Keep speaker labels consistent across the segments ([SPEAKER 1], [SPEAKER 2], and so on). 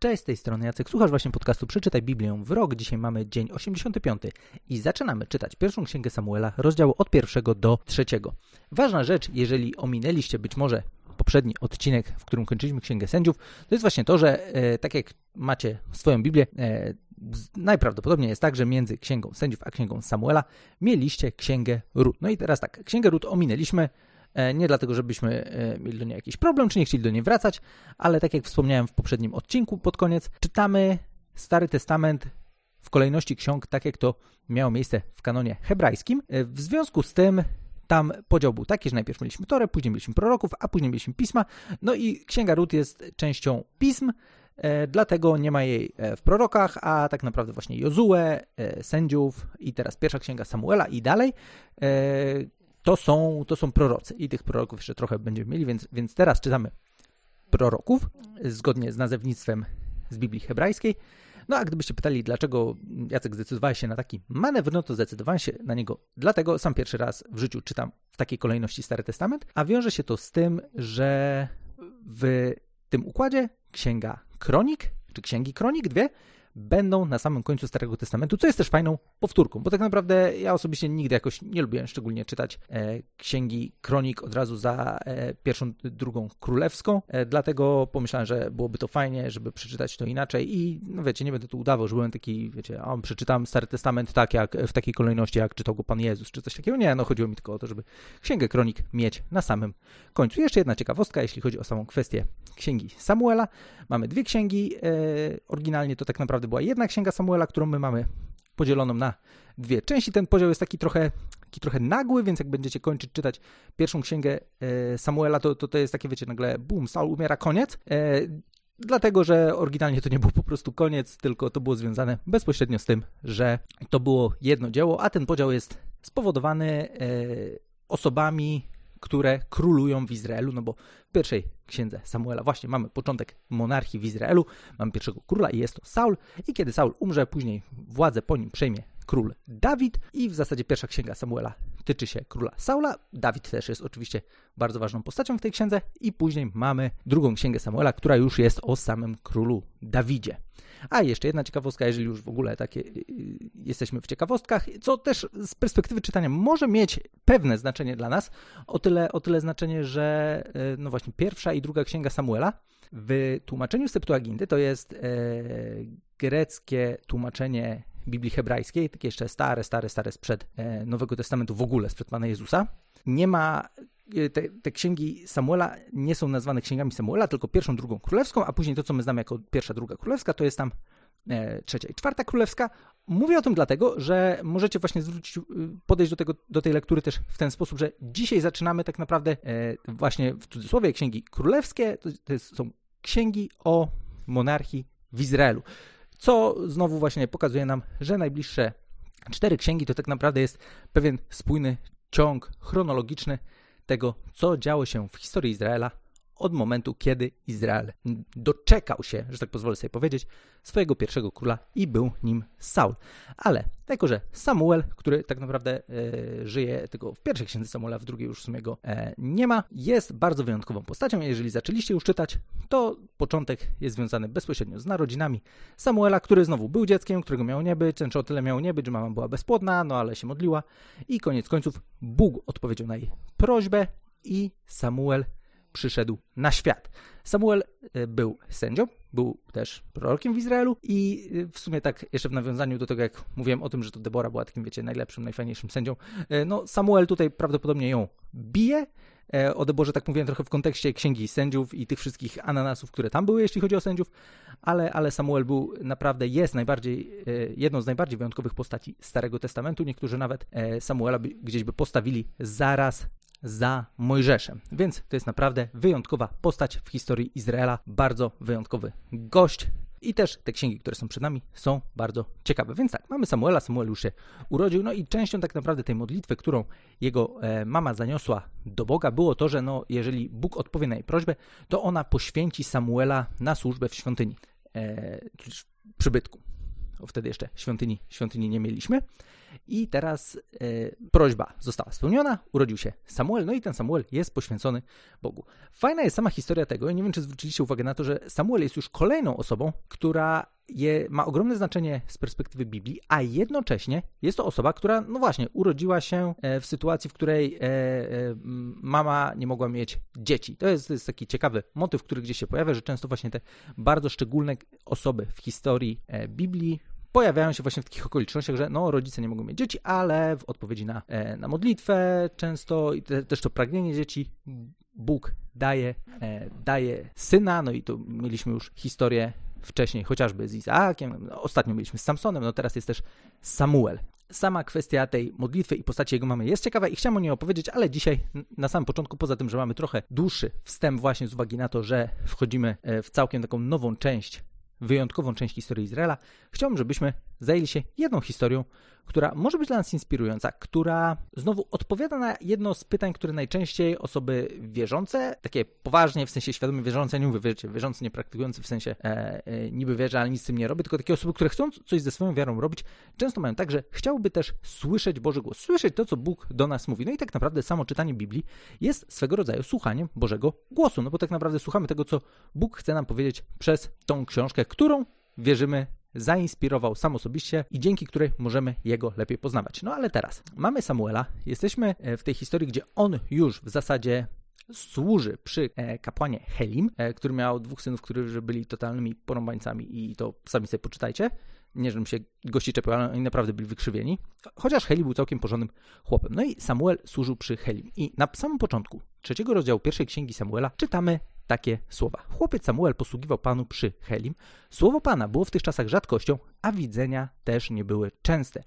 [SPEAKER 1] Cześć, z tej strony Jacek. Słuchasz właśnie podcastu Przeczytaj Biblię w rok. Dzisiaj mamy dzień 85 i zaczynamy czytać pierwszą księgę Samuela, rozdział od pierwszego do trzeciego. Ważna rzecz, jeżeli ominęliście być może poprzedni odcinek, w którym kończyliśmy Księgę Sędziów, to jest właśnie to, że e, tak jak macie swoją Biblię, e, najprawdopodobniej jest tak, że między Księgą Sędziów a Księgą Samuela mieliście Księgę Rut. No i teraz tak, Księgę Rut ominęliśmy, nie dlatego, żebyśmy e, mieli do niej jakiś problem, czy nie chcieli do niej wracać, ale tak jak wspomniałem w poprzednim odcinku pod koniec, czytamy Stary Testament w kolejności ksiąg, tak jak to miało miejsce w kanonie hebrajskim. E, w związku z tym tam podział był taki, że najpierw mieliśmy Torę, później mieliśmy proroków, a później mieliśmy pisma. No i Księga Rut jest częścią pism, dlatego nie ma jej w prorokach, a tak naprawdę właśnie Jozue, sędziów i teraz pierwsza księga Samuela i dalej to są, to są prorocy i tych proroków jeszcze trochę będziemy mieli, więc, więc teraz czytamy proroków zgodnie z nazewnictwem z Biblii hebrajskiej. No a gdybyście pytali, dlaczego Jacek zdecydowałeś się na taki manewr, no to zdecydowałem się na niego dlatego, sam pierwszy raz w życiu czytam w takiej kolejności Stary Testament, a wiąże się to z tym, że w tym układzie księga Kronik, czy księgi Kronik, dwie, będą na samym końcu Starego Testamentu, co jest też fajną powtórką, bo tak naprawdę ja osobiście nigdy jakoś nie lubiłem szczególnie czytać e, księgi kronik od razu za e, pierwszą, drugą królewską, e, dlatego pomyślałem, że byłoby to fajnie, żeby przeczytać to inaczej i no wiecie, nie będę tu udawał, że byłem taki, wiecie, a przeczytam Stary Testament tak jak w takiej kolejności, jak czytał go Pan Jezus, czy coś takiego. Nie, no chodziło mi tylko o to, żeby księgę kronik mieć na samym końcu. Jeszcze jedna ciekawostka, jeśli chodzi o samą kwestię księgi Samuela. Mamy dwie księgi, e, oryginalnie to tak naprawdę była jedna księga Samuela, którą my mamy podzieloną na dwie części. Ten podział jest taki trochę, taki trochę nagły, więc jak będziecie kończyć czytać pierwszą księgę e, Samuela, to, to, to jest takie, wiecie, nagle bum, Saul umiera, koniec. E, dlatego, że oryginalnie to nie był po prostu koniec, tylko to było związane bezpośrednio z tym, że to było jedno dzieło, a ten podział jest spowodowany osobami, które królują w Izraelu, no bo w pierwszej księdze Samuela właśnie mamy początek monarchii w Izraelu, mamy pierwszego króla i jest to Saul. I kiedy Saul umrze, później władzę po nim przejmie król Dawid i w zasadzie pierwsza księga Samuela tyczy się króla Saula. Dawid też jest oczywiście bardzo ważną postacią w tej księdze i później mamy drugą księgę Samuela, która już jest o samym królu Dawidzie. A jeszcze jedna ciekawostka, jeżeli już w ogóle takie y, jesteśmy w ciekawostkach, co też z perspektywy czytania może mieć pewne znaczenie dla nas, o tyle, o tyle znaczenie, że y, no właśnie pierwsza i druga księga Samuela w tłumaczeniu Septuaginty to jest e, greckie tłumaczenie Biblii hebrajskiej, takie jeszcze stare, stare, stare sprzed e, Nowego Testamentu, w ogóle sprzed Pana Jezusa. Nie ma e, te, te, księgi Samuela nie są nazwane księgami Samuela, tylko pierwszą, drugą królewską, a później to, co my znamy jako pierwsza, druga królewska, to jest tam e, trzecia i czwarta królewska. Mówię o tym dlatego, że możecie właśnie zwrócić, podejść do, tego, do tej lektury też w ten sposób, że dzisiaj zaczynamy tak naprawdę e, właśnie w cudzysłowie księgi królewskie, to, to są księgi o monarchii w Izraelu. Co znowu właśnie pokazuje nam, że najbliższe cztery księgi to tak naprawdę jest pewien spójny ciąg chronologiczny tego, co działo się w historii Izraela od momentu, kiedy Izrael doczekał się, że tak pozwolę sobie powiedzieć, swojego pierwszego króla i był nim Saul. Ale jako, że Samuel, który tak naprawdę e, żyje tylko w pierwszej księdze Samuela, w drugiej już w sumie go e, nie ma, jest bardzo wyjątkową postacią. Jeżeli zaczęliście już czytać, to początek jest związany bezpośrednio z narodzinami Samuela, który znowu był dzieckiem, którego miało nie być, ten o tyle miało nie być, że mama była bezpłodna, no ale się modliła i koniec końców Bóg odpowiedział na jej prośbę i Samuel przyszedł na świat. Samuel e, był sędzią, był też prorokiem w Izraelu i e, w sumie tak jeszcze w nawiązaniu do tego, jak mówiłem o tym, że to Debora była takim, wiecie, najlepszym, najfajniejszym sędzią, e, no Samuel tutaj prawdopodobnie ją bije, o Deborze tak mówiłem trochę w kontekście księgi sędziów i tych wszystkich ananasów, które tam były, jeśli chodzi o sędziów, ale, ale Samuel był naprawdę, jest najbardziej, jedną z najbardziej wyjątkowych postaci Starego Testamentu. Niektórzy nawet Samuela gdzieś by postawili zaraz za Mojżeszem. Więc to jest naprawdę wyjątkowa postać w historii Izraela, bardzo wyjątkowy gość. I też te księgi, które są przed nami, są bardzo ciekawe. Więc tak, mamy Samuela, Samuel już się urodził, no i częścią tak naprawdę tej modlitwy, którą jego e, mama zaniosła do Boga, było to, że no, jeżeli Bóg odpowie na jej prośbę, to ona poświęci Samuela na służbę w świątyni, e, przybytku. Wtedy jeszcze świątyni, świątyni nie mieliśmy. I teraz e, prośba została spełniona, urodził się Samuel, no i ten Samuel jest poświęcony Bogu. Fajna jest sama historia tego, i nie wiem, czy zwróciliście uwagę na to, że Samuel jest już kolejną osobą, która je, ma ogromne znaczenie z perspektywy Biblii, a jednocześnie jest to osoba, która, no właśnie, urodziła się e, w sytuacji, w której e, e, mama nie mogła mieć dzieci. To jest, to jest taki ciekawy motyw, który gdzieś się pojawia, że często właśnie te bardzo szczególne osoby w historii Biblii pojawiają się właśnie w takich okolicznościach, że no, rodzice nie mogą mieć dzieci, ale w odpowiedzi na, na modlitwę często i te, też to pragnienie dzieci Bóg daje, daje syna, no i tu mieliśmy już historię wcześniej chociażby z Izaakiem, no, ostatnio mieliśmy z Samsonem, no teraz jest też Samuel. Sama kwestia tej modlitwy i postaci jego mamy jest ciekawa i chciałem o niej opowiedzieć, ale dzisiaj na samym początku, poza tym, że mamy trochę dłuższy wstęp właśnie z uwagi na to, że wchodzimy e, w całkiem taką nową część wyjątkową część historii Izraela, chciałbym, żebyśmy zajęli się jedną historią, która może być dla nas inspirująca, która znowu odpowiada na jedno z pytań, które najczęściej osoby wierzące, takie poważnie, w sensie świadomie wierzące, nie mówię wiecie, wierzący, nie praktykujący, w sensie e, e, niby wierzę, ale nic z tym nie robię, tylko takie osoby, które chcą coś ze swoją wiarą robić, często mają tak, że chciałby też słyszeć Boży głos, słyszeć to, co Bóg do nas mówi. No i tak naprawdę samo czytanie Biblii jest swego rodzaju słuchaniem Bożego głosu, no bo tak naprawdę słuchamy tego, co Bóg chce nam powiedzieć przez tą książkę, którą wierzymy zainspirował sam osobiście i dzięki której możemy jego lepiej poznawać. No ale teraz mamy Samuela, jesteśmy e, w tej historii, gdzie on już w zasadzie służy przy e, kapłanie Helim, e, który miał dwóch synów, którzy byli totalnymi porąbańcami i to sami sobie poczytajcie. Nie, żebym się gości czepiał, ale oni naprawdę byli wykrzywieni. Chociaż Heli był całkiem porządnym chłopem. No i Samuel służył przy Helim. I na samym początku trzeciego rozdziału pierwszej księgi Samuela czytamy takie słowa. Chłopiec Samuel posługiwał Panu przy Helim. Słowo Pana było w tych czasach rzadkością, a widzenia też nie były częste.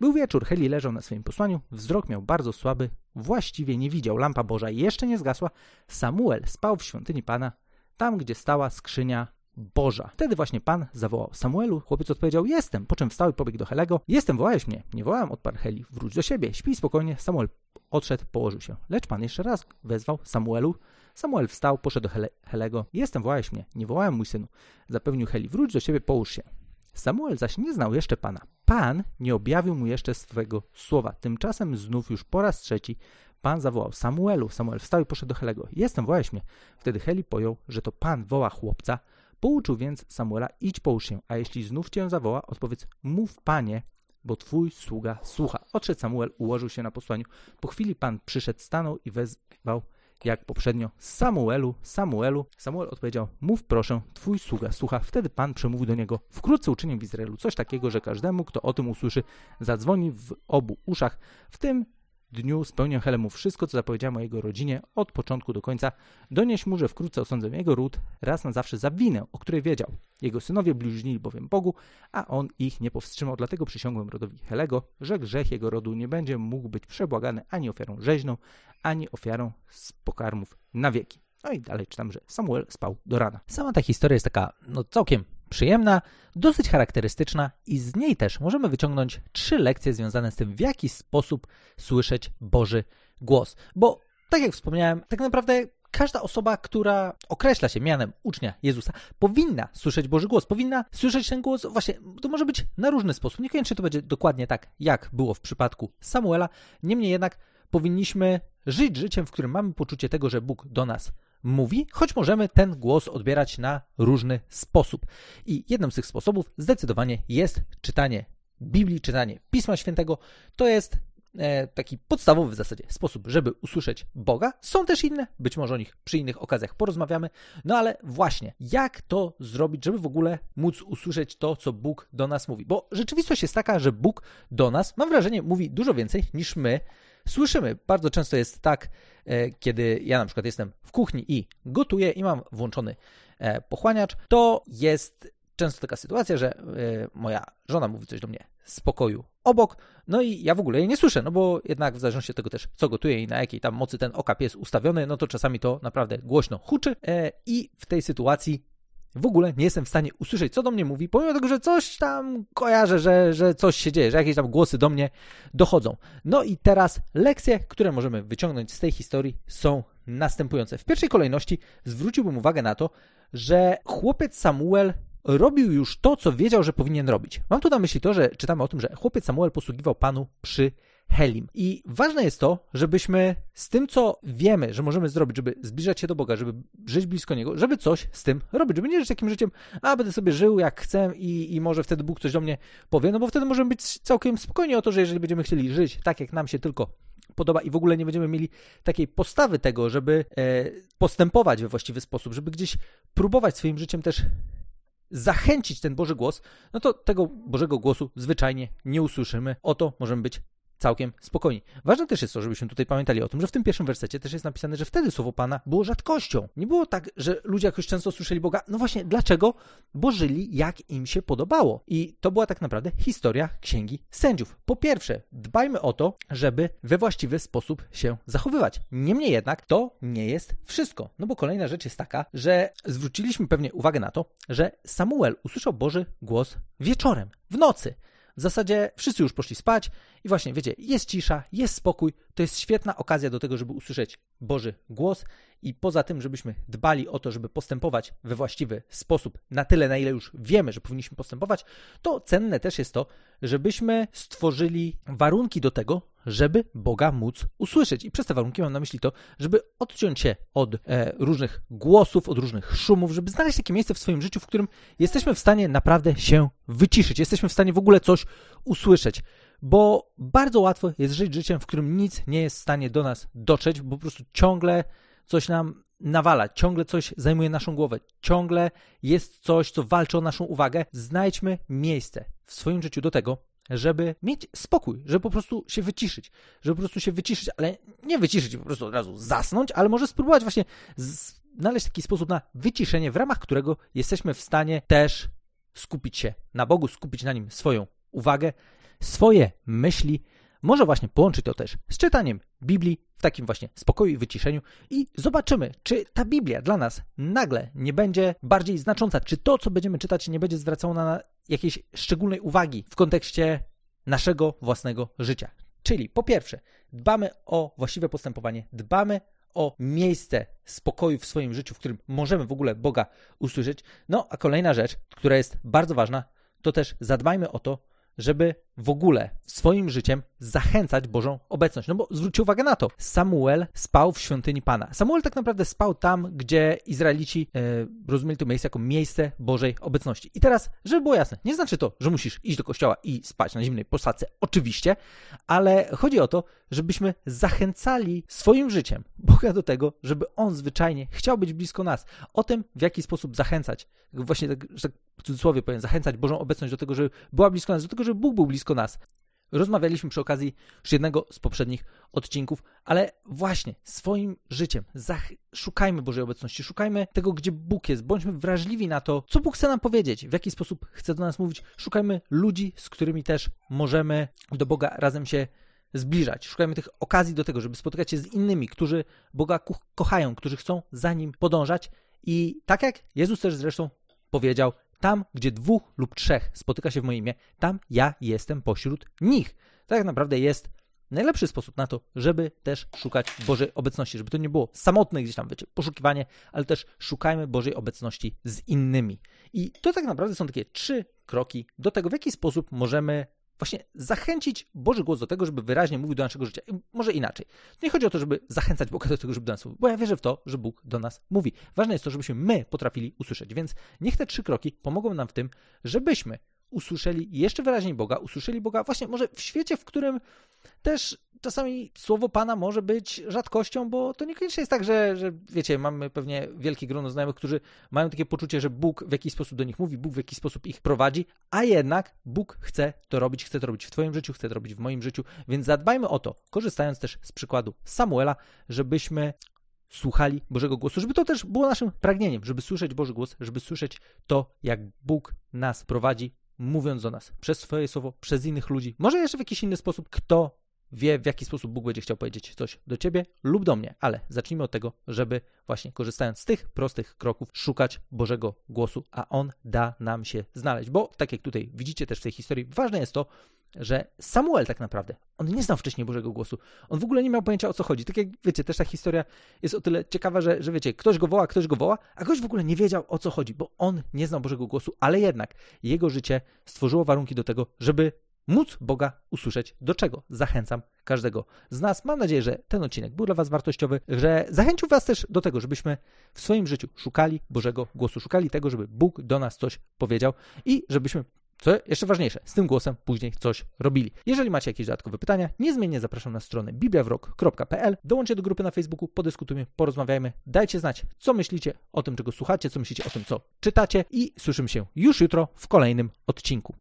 [SPEAKER 1] Był wieczór, Heli leżał na swoim posłaniu, wzrok miał bardzo słaby, właściwie nie widział, lampa Boża jeszcze nie zgasła. Samuel spał w świątyni Pana, tam gdzie stała skrzynia Boża. Wtedy właśnie Pan zawołał Samuelu. Chłopiec odpowiedział, jestem, po czym wstał i pobiegł do Helego. Jestem, wołałeś mnie. Nie wołałem, odparł Heli. Wróć do siebie, śpij spokojnie. Samuel odszedł, położył się. Lecz Pan jeszcze raz wezwał Samuelu. Samuel wstał, poszedł do Hele Helego. Jestem, wołałeś mnie. Nie wołałem, mój synu. Zapewnił Heli, wróć do siebie, połóż się. Samuel zaś nie znał jeszcze Pana. Pan nie objawił mu jeszcze swego słowa. Tymczasem znów już po raz trzeci Pan zawołał Samuelu. Samuel wstał i poszedł do Helego. Jestem, wołałeś mnie. Wtedy Heli pojął, że to Pan woła chłopca. Pouczył więc Samuela, idź połóż się, a jeśli znów cię zawoła, odpowiedz, mów Panie, bo twój sługa słucha. Odszedł Samuel, ułożył się na posłaniu. Po chwili Pan przyszedł, stanął i wezwał jak poprzednio Samuelu, Samuelu. Samuel odpowiedział, mów proszę, twój sługa słucha. Wtedy Pan przemówił do niego, wkrótce uczynię w Izraelu coś takiego, że każdemu, kto o tym usłyszy, zadzwoni w obu uszach. W tym dniu spełnię Helemu wszystko, co zapowiedziałem o jego rodzinie od początku do końca. Donieś mu, że wkrótce osądzę jego ród raz na zawsze za winę, o której wiedział. Jego synowie bliźnili bowiem Bogu, a on ich nie powstrzymał. Dlatego przysiągłem rodowi Helego, że grzech jego rodu nie będzie mógł być przebłagany ani ofiarą rzeźną, ani ofiarą z pokarmów na wieki. No i dalej czytam, że Samuel spał do rana. Sama ta historia jest taka, no całkiem przyjemna, dosyć charakterystyczna i z niej też możemy wyciągnąć trzy lekcje związane z tym, w jaki sposób słyszeć Boży głos. Bo, tak jak wspomniałem, tak naprawdę każda osoba, która określa się mianem ucznia Jezusa, powinna słyszeć Boży głos, powinna słyszeć ten głos właśnie, to może być na różny sposób. Niekoniecznie to będzie dokładnie tak, jak było w przypadku Samuela, niemniej jednak powinniśmy żyć życiem, w którym mamy poczucie tego, że Bóg do nas mówi, choć możemy ten głos odbierać na różny sposób. I jednym z tych sposobów zdecydowanie jest czytanie Biblii, czytanie Pisma Świętego. To jest e, taki podstawowy w zasadzie sposób, żeby usłyszeć Boga. Są też inne, być może o nich przy innych okazjach porozmawiamy, no ale właśnie, jak to zrobić, żeby w ogóle móc usłyszeć to, co Bóg do nas mówi? Bo rzeczywistość jest taka, że Bóg do nas, mam wrażenie, mówi dużo więcej niż my słyszymy. Bardzo często jest tak, e, kiedy ja na przykład jestem w kuchni i gotuję i mam włączony e, pochłaniacz, to jest często taka sytuacja, że e, moja żona mówi coś do mnie z pokoju obok, no i ja w ogóle jej nie słyszę, no bo jednak w zależności od tego też, co gotuję i na jakiej tam mocy ten okap jest ustawiony, no to czasami to naprawdę głośno huczy i w tej sytuacji w ogóle nie jestem w stanie usłyszeć, co do mnie mówi, pomimo tego, że coś tam kojarzę, że, że coś się dzieje, że jakieś tam głosy do mnie dochodzą. No i teraz lekcje, które możemy wyciągnąć z tej historii są następujące. W pierwszej kolejności zwróciłbym uwagę na to, że chłopiec Samuel robił już to, co wiedział, że powinien robić. Mam tu na myśli to, że czytamy o tym, że chłopiec Samuel posługiwał Panu przy Helim. I ważne jest to, żebyśmy z tym, co wiemy, że możemy zrobić, żeby zbliżać się do Boga, żeby żyć blisko Niego, żeby coś z tym robić, żeby nie żyć takim życiem, a będę sobie żył jak chcę i, i może wtedy Bóg coś do mnie powie, no bo wtedy możemy być całkiem spokojni o to, że jeżeli będziemy chcieli żyć tak, jak nam się tylko podoba i w ogóle nie będziemy mieli takiej postawy tego, żeby e, postępować we właściwy sposób, żeby gdzieś próbować swoim życiem też zachęcić ten Boży głos, no to tego Bożego głosu zwyczajnie nie usłyszymy. Oto możemy być całkiem spokojni. Ważne też jest to, żebyśmy tutaj pamiętali o tym, że w tym pierwszym wersecie też jest napisane, że wtedy słowo Pana było rzadkością. Nie było tak, że ludzie jakoś często słyszeli Boga. No właśnie, dlaczego? Bo żyli jak im się podobało. I to była tak naprawdę historia Księgi Sędziów. Po pierwsze, dbajmy o to, żeby we właściwy sposób się zachowywać. Niemniej jednak to nie jest wszystko. No bo kolejna rzecz jest taka, że zwróciliśmy pewnie uwagę na to, że Samuel usłyszał Boży głos wieczorem, w nocy. W zasadzie wszyscy już poszli spać i właśnie, wiecie, jest cisza, jest spokój. To jest świetna okazja do tego, żeby usłyszeć Boży głos i poza tym, żebyśmy dbali o to, żeby postępować we właściwy sposób, na tyle, na ile już wiemy, że powinniśmy postępować, to cenne też jest to, żebyśmy stworzyli warunki do tego, żeby Boga móc usłyszeć. I przez te warunki mam na myśli to, żeby odciąć się od e, różnych głosów, od różnych szumów, żeby znaleźć takie miejsce w swoim życiu, w którym jesteśmy w stanie naprawdę się wyciszyć, jesteśmy w stanie w ogóle coś usłyszeć. Bo bardzo łatwo jest żyć życiem, w którym nic nie jest w stanie do nas dotrzeć, bo po prostu ciągle coś nam nawala, ciągle coś zajmuje naszą głowę, ciągle jest coś, co walczy o naszą uwagę. Znajdźmy miejsce w swoim życiu do tego, żeby mieć spokój, żeby po prostu się wyciszyć, żeby po prostu się wyciszyć, ale nie wyciszyć, po prostu od razu zasnąć, ale może spróbować właśnie znaleźć taki sposób na wyciszenie, w ramach którego jesteśmy w stanie też skupić się na Bogu, skupić na nim swoją uwagę, swoje myśli, może właśnie połączyć to też z czytaniem Biblii w takim właśnie spokoju i wyciszeniu i zobaczymy, czy ta Biblia dla nas nagle nie będzie bardziej znacząca, czy to, co będziemy czytać, nie będzie zwracało na jakiejś szczególnej uwagi w kontekście naszego własnego życia. Czyli po pierwsze, dbamy o właściwe postępowanie, dbamy o miejsce spokoju w swoim życiu, w którym możemy w ogóle Boga usłyszeć. No, a kolejna rzecz, która jest bardzo ważna, to też zadbajmy o to, żeby w ogóle swoim życiem zachęcać Bożą obecność. No bo zwróćcie uwagę na to, Samuel spał w świątyni Pana. Samuel tak naprawdę spał tam, gdzie Izraelici e, rozumieli to miejsce jako miejsce Bożej obecności. I teraz, żeby było jasne, nie znaczy to, że musisz iść do kościoła i spać na zimnej posadzce, oczywiście, ale chodzi o to, żebyśmy zachęcali swoim życiem Boga do tego, żeby On zwyczajnie chciał być blisko nas. O tym, w jaki sposób zachęcać, właśnie tak, że tak w cudzysłowie powiem, zachęcać Bożą obecność do tego, żeby była blisko nas, do tego, żeby Bóg był blisko nas. Rozmawialiśmy przy okazji już jednego z poprzednich odcinków, ale właśnie swoim życiem szukajmy Bożej obecności, szukajmy tego, gdzie Bóg jest, bądźmy wrażliwi na to, co Bóg chce nam powiedzieć, w jaki sposób chce do nas mówić. Szukajmy ludzi, z którymi też możemy do Boga razem się zbliżać. Szukajmy tych okazji do tego, żeby spotykać się z innymi, którzy Boga kochają, którzy chcą za Nim podążać. I tak jak Jezus też zresztą powiedział, tam, gdzie dwóch lub trzech spotyka się w moim imię, tam ja jestem pośród nich. Tak naprawdę jest najlepszy sposób na to, żeby też szukać Bożej obecności, żeby to nie było samotne gdzieś tam, wiecie, poszukiwanie, ale też szukajmy Bożej obecności z innymi. I to tak naprawdę są takie trzy kroki do tego, w jaki sposób możemy właśnie zachęcić Boży głos do tego, żeby wyraźnie mówił do naszego życia. Może inaczej. Nie chodzi o to, żeby zachęcać Boga do tego, żeby do nas mówił, bo ja wierzę w to, że Bóg do nas mówi. Ważne jest to, żebyśmy my potrafili usłyszeć. Więc niech te trzy kroki pomogą nam w tym, żebyśmy usłyszeli jeszcze wyraźniej Boga, usłyszeli Boga właśnie może w świecie, w którym też czasami słowo Pana może być rzadkością, bo to niekoniecznie jest tak, że, że wiecie, mamy pewnie wielkie grono znajomych, którzy mają takie poczucie, że Bóg w jakiś sposób do nich mówi, Bóg w jakiś sposób ich prowadzi, a jednak Bóg chce to robić, chce to robić w Twoim życiu, chce to robić w moim życiu, więc zadbajmy o to, korzystając też z przykładu Samuela, żebyśmy słuchali Bożego głosu, żeby to też było naszym pragnieniem, żeby słyszeć Boży głos, żeby słyszeć to, jak Bóg nas prowadzi, mówiąc do nas przez swoje słowo, przez innych ludzi, może jeszcze w jakiś inny sposób, kto wie, w jaki sposób Bóg będzie chciał powiedzieć coś do ciebie lub do mnie. Ale zacznijmy od tego, żeby właśnie korzystając z tych prostych kroków, szukać Bożego głosu, a On da nam się znaleźć. Bo tak jak tutaj widzicie też w tej historii, ważne jest to, że Samuel tak naprawdę, on nie znał wcześniej Bożego głosu. On w ogóle nie miał pojęcia o co chodzi. Tak jak wiecie, też ta historia jest o tyle ciekawa, że, że wiecie, ktoś go woła, ktoś go woła, a ktoś w ogóle nie wiedział o co chodzi, bo on nie znał Bożego głosu, ale jednak jego życie stworzyło warunki do tego, żeby móc Boga usłyszeć. Do czego zachęcam każdego z nas. Mam nadzieję, że ten odcinek był dla Was wartościowy, że zachęcił Was też do tego, żebyśmy w swoim życiu szukali Bożego głosu, szukali tego, żeby Bóg do nas coś powiedział i żebyśmy co jeszcze ważniejsze, z tym głosem później coś robili. Jeżeli macie jakieś dodatkowe pytania, niezmiennie zapraszam na stronę bibliawrok.pl. Dołączcie do grupy na Facebooku, podyskutujmy, porozmawiajmy. Dajcie znać, co myślicie o tym, czego słuchacie, co myślicie o tym, co czytacie i słyszymy się już jutro w kolejnym odcinku.